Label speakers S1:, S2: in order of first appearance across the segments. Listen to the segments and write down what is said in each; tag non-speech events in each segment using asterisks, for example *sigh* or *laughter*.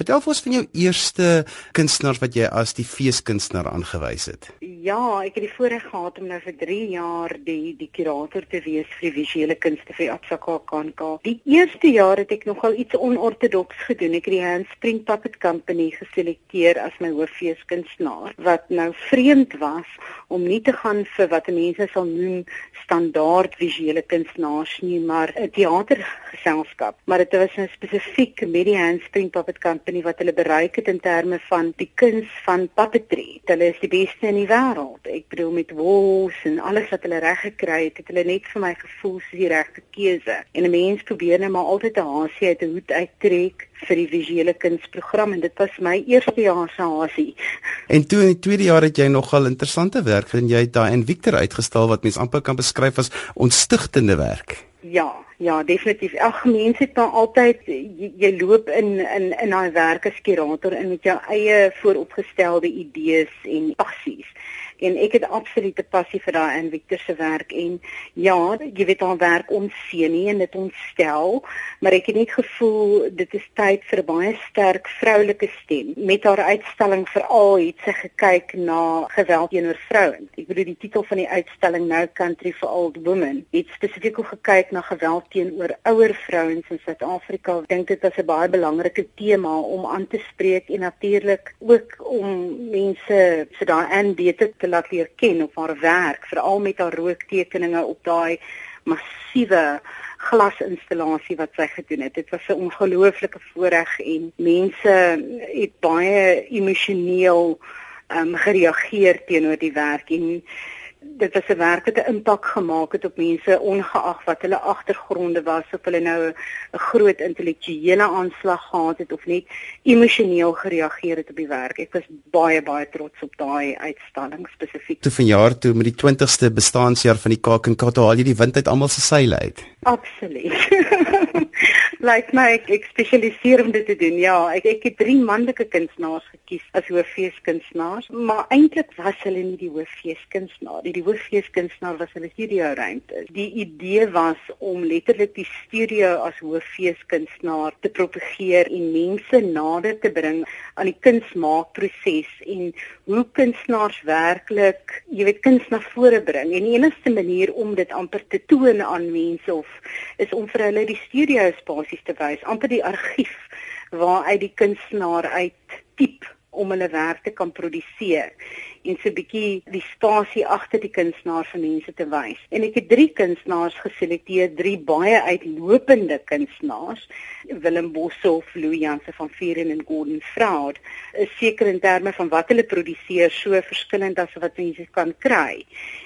S1: Vertel vir ons van jou eerste kunstenaars wat jy as die feeskunstenaar aangewys het.
S2: Ja, ek het die voorreg gehad om nou vir 3 jaar die die kurator te wees vir die visuele kunste vir Absaka KNK. Die eerste jaar het ek nogal iets onorthodox gedoen. Ek het die Handspring Puppet Company geselekteer as my hooffeeskunstenaar wat nou vreemd was om nie te gaan vir wat mense sal noem standaard visuele kunstenaars nie, maar 'n teatergeselskap. Maar dit was 'n spesifiek met die Handspring Puppet Company wat hulle bereik het in terme van die kuns van puppetry. Hulle is die beste in die wêreld. Ek bedoel met wols en alles wat hulle reg gekry het, het hulle net vir my gevoel soos die regte keuse. En 'n mens probeer net maar altyd 'n hasie uit 'n hoed uittrek vir die visuele kunsprogram en dit was my eerste jaar se hasie.
S1: En toe in die tweede jaar het jy nogal interessante werk gedoen. Jy het daai en Victor uitgestal wat mens amper kan beskryf as ontstigtende werk.
S2: Ja, ja, definitief. Elke mens het maar altyd jy, jy loop in in in daai werk as kurator in met jou eie vooropgestelde idees en passies en ek het absolute passie vir daai in Victor se werk en ja, jy weet haar werk ons sien nie en dit ontstel, maar ek het net gevoel dit is tyd vir 'n baie sterk vroulike stem. Met haar uitstalling veral het sy gekyk na geweld teenoor vrouens. Ek bedoel die titel van die uitstalling Nou Country for Old Women het spesifiek gekyk na geweld teenoor ouer vrouens in Suid-Afrika. Ek dink dit was 'n baie belangrike tema om aan te spreek en natuurlik ook om mense vir daai aan beter te laat leer ken op haar werk, veral met haar rooktekeninge op daai massiewe glasinstallasie wat sy gedoen het. Dit was 'n ongelooflike voorreg en mense het baie emosioneel um, gereageer teenoor die werk en dit was 'n werk wat 'n impak gemaak het op mense ongeag wat hulle agtergronde was of hulle nou 'n groot intellektuele aanslag gehad het of net emosioneel gereageer het op die werk. Ek was baie baie trots op daai uitstalling spesifiek.
S1: Toe vanjaar toe met die 20ste bestaanjaar van die KAK toe haal jy die wind uit almal se seile uit.
S2: Absoluut. *laughs* Lyk my ek, ek spesialiseer om dit te doen. Ja, ek ek het drie manlike kunstenaars gekies as hooffeeskunstenaars, maar eintlik was hulle nie die hooffeeskunstenaar nie. Die hooffeeskunstenaar was hulle studio ruimte. Die idee was om letterlik die studio as hooffeeskunstenaar te propageer en mense nader te bring aan die kunsmaakproses en hoe kunstenaars werklik, jy weet, kuns na vore bring. En die enigste manier om dit amper te toon aan mense of is om vir hulle die studio spasies te wys, amper die argief waaruit die kunstenaar uit tipe om hulle werk te kan produseer en so 'n bietjie die spasie agter die kunstenaar vir mense te wys. En ek het drie kunstenaars geselekteer, drie baie uitlopende kunstenaars, Willem Boshoff, Louis Jansen van Vieren en Gordon Fraud, is seker in terme van wat hulle produseer so verskillend as wat mense kan kry.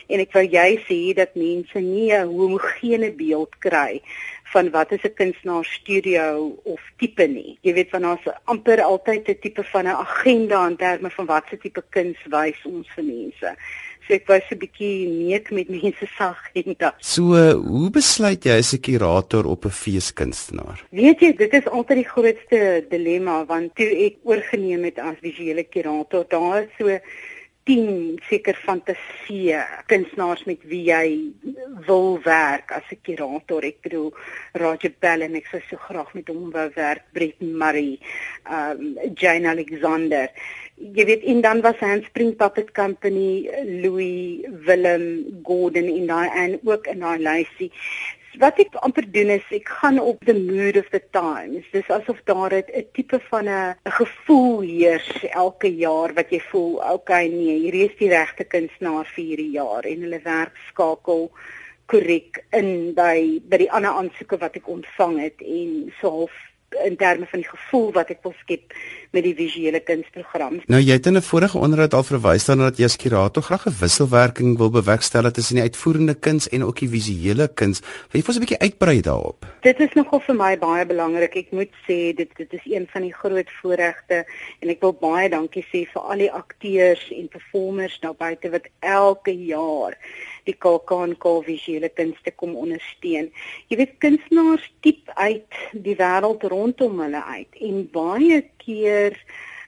S2: En ek wou jy sê dat mense nie 'n homogene beeld kry van wat is 'n kunstenaar studio of tipe nie. Jy weet van ons amper altyd 'n tipe van 'n agenda in terme van wat se tipe kuns wys ons vir mense. So ek was 'n bietjie neek met mense sag en da.
S1: So, uh, hoe besluit jy as 'n kurator op 'n feeskunstenaar?
S2: Weet jy, dit is altyd die grootste dilemma want toe ek oorgeneem het as visuele kurator, daar is so 10 seker fantasie kunstenaars met wie jy wil werk as 'n kurator. Ek bedoel Roger Bell en ek sou so graag met hom wou werk, Brett Murray, um Jane Alexander. Jy weet en dan was Handspring Puppet Company, Louis Willem Gordon in daai en ook in daai lysie wat ek amper doen is ek gaan op the mood of the times. Dis asof daar 'n tipe van 'n gevoel heers elke jaar wat jy voel, okay nee, hier is die regte kunstenaar vir hierdie jaar en hulle werk skakel korrek in by by die ander aansoeke wat ek ontvang het en so half in terme van die gevoel wat ek wil skep met die visuele kunsprogram.
S1: Nou jy het in 'n vorige onderhoud al verwys daarna dat jy as kurator graag 'n wisselwerking wil bewerkstellig tussen die uitvoerende kuns en ook die visuele kuns. Wil jy vir ons 'n bietjie uitbrei daarop?
S2: Dit is nogal vir my baie belangrik. Ek moet sê dit dit is een van die groot voorregte en ek wil baie dankie sê vir al die akteurs en performers daar buite wat elke jaar die KAKNK visuele kunste kom ondersteun. Jy weet kunstenaars diep uit die wêreld rondom hulle uit en baie keer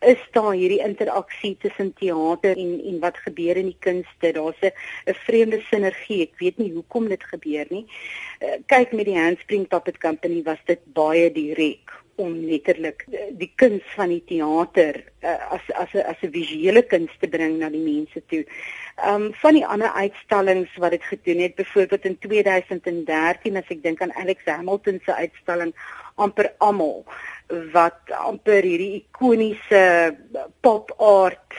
S2: is daar hierdie interaksie tussen teater en en wat gebeur in die kunste. Daar's 'n 'n vreemde sinergie. Ek weet nie hoekom dit gebeur nie. Uh, kyk met die Handspring Puppet Company was dit baie direk om letterlik die kuns van die teater uh, as as 'n as 'n visuele kuns te bring na die mense toe. Ehm um, van die ander uitstallings wat dit gedoen het, byvoorbeeld in 2013 as ek dink aan Alex Hamilton se uitstalling amper almal wat amper hierdie ikoniese pop art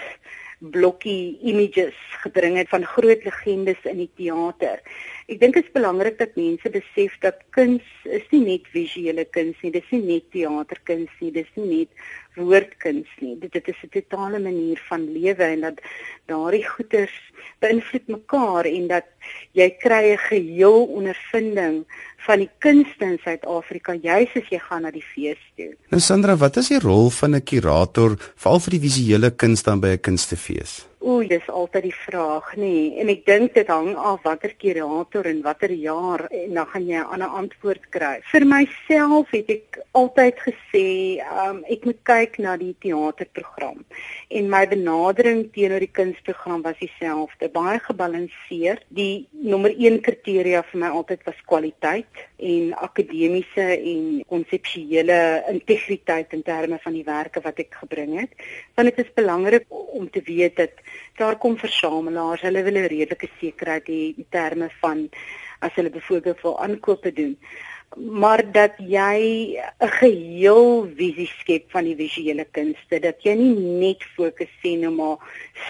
S2: blokkie images gebring het van groot legendes in die teater. Ek dink dit is belangrik dat mense besef dat kuns is nie net visuele kuns nie, dis nie net teaterkuns nie, dis nie net woordkuns nie. Dit, dit is 'n totale manier van lewe en dat daardie goeters beïnvloed mekaar en dat jy kry 'n geheel ondervinding van die kunste in Suid-Afrika juis as jy gaan na die fees toe.
S1: Nou Sandra, wat is die rol van 'n kurator veral vir die visuele kuns dan by 'n kunstefees?
S2: Ooh, dis altyd die vraag, nê. Nee. En ek dink dit hang af watter kurator en watter jaar en dan gaan jy 'n ander antwoord kry. Vir myself het ek altyd gesê, um, ek moet kyk na die teaterprogram. En my benadering teenoor die kunsprogram was dieselfde, baie gebalanseerd. Die nommer 1 kriteria vir my altyd was kwaliteit en akademiese en konseptuele integriteit in terme van die werke wat ek gebring het. Want dit is belangrik om te weet dat daar kom versamelaars, hulle wil 'n redelike sekerheid hê in terme van as hulle byvoorbeeld wil aankope doen maar dat jy 'n geheel visie skep van die visuele kunste dat jy nie net fokus sien op maar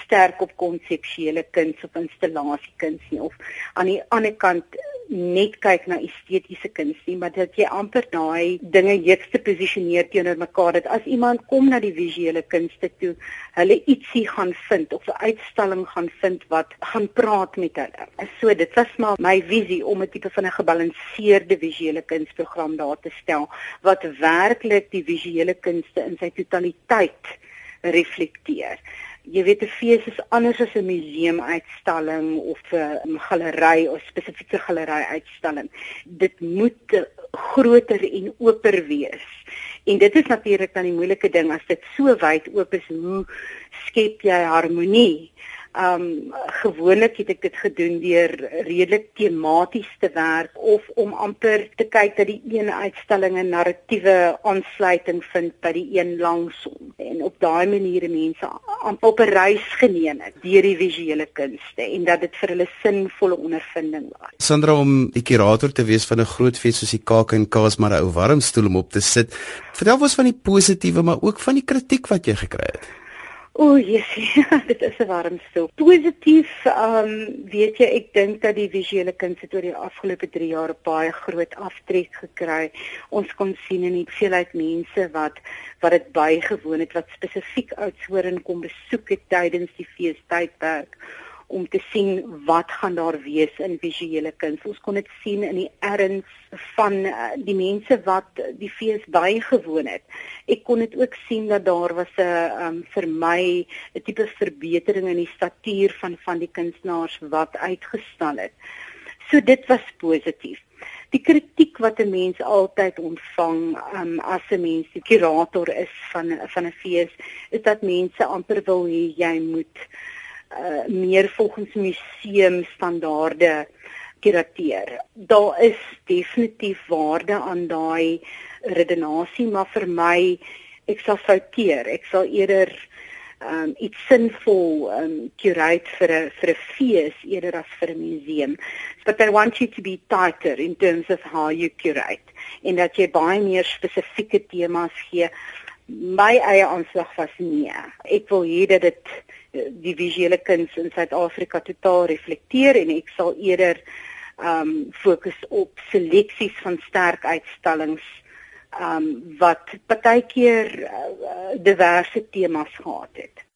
S2: sterk op konseptuele kuns of installasiekuns nie of aan die ander kant net kyk na estetiese kuns nie, maar dat jy amper daai dinge heeks te posisioneer teenoor mekaar dat as iemand kom na die visuele kunste toe, hulle ietsie gaan vind of 'n uitstalling gaan vind wat gaan praat met hulle. So dit was maar my visie om 'n tipe van 'n gebalanseerde visuele kunsprogram daar te stel wat werklik die visuele kunste in sy totaliteit reflekteer jy weet 'n fees is anders as 'n museumuitstalling of 'n galery of spesifieke galery uitstalling. Dit moet groter en oper wees. En dit is natuurlik dan die moeilike ding as dit so wyd oop is, hoe skep jy harmonie? Um gewoonlik het ek dit gedoen deur redelik tematies te werk of om amper te kyk dat die een uitstalling 'n narratiewe aansluiting vind by die een langsom en op daai maniere mense amper op 'n reis geneem het deur die visuele kunste en dat dit vir hulle sinvolle ondervinding was.
S1: Sandra om die kurator te wees van 'n groot fees soos die Kaak en Kaas maar 'n ou warm stoel om op te sit. Vertel ons van die positiewe maar ook van die kritiek wat jy gekry het.
S2: O, Jesus, *laughs* dit is 'n warm stoel. Positief, ehm um, weet jy, ek dink dat die visuele kunste oor die afgelope 3 jaar baie groot aftrek gekry. Ons kon sien in die veelheid mense wat wat dit bygewoon het wat spesifiek Oudtshoorn kom besoek het tydens die feestydperk om te sien wat gaan daar wees in visuele kuns. Ons kon dit sien in die erns van uh, die mense wat die fees bygewoon het. Ek kon dit ook sien dat daar was 'n um, vir my 'n tipe verbetering in die statuur van van die kunstenaars wat uitgestal het. So dit was positief. Die kritiek wat 'n mens altyd ontvang um, as 'n mens die kurator is van van 'n fees, is dat mense amper wil hê jy moet uh, meer volgens museumstandaarde kurateer. Daar is definitief waarde aan daai redenasie, maar vir my ek sal fouteer. Ek sal eerder um iets sinvol um curate vir 'n vir 'n fees eerder as vir 'n museum. But I want you to be tighter in terms of how you curate en dat jy baie meer spesifieke temas gee. My eie aanslag was nee. Ek wil hê dat dit die visuele kuns in Suid-Afrika totaal reflekteer en ek sal eerder ehm um, fokus op seleksies van sterk uitstallings ehm um, wat partykeer uh, diverse temas gehad het.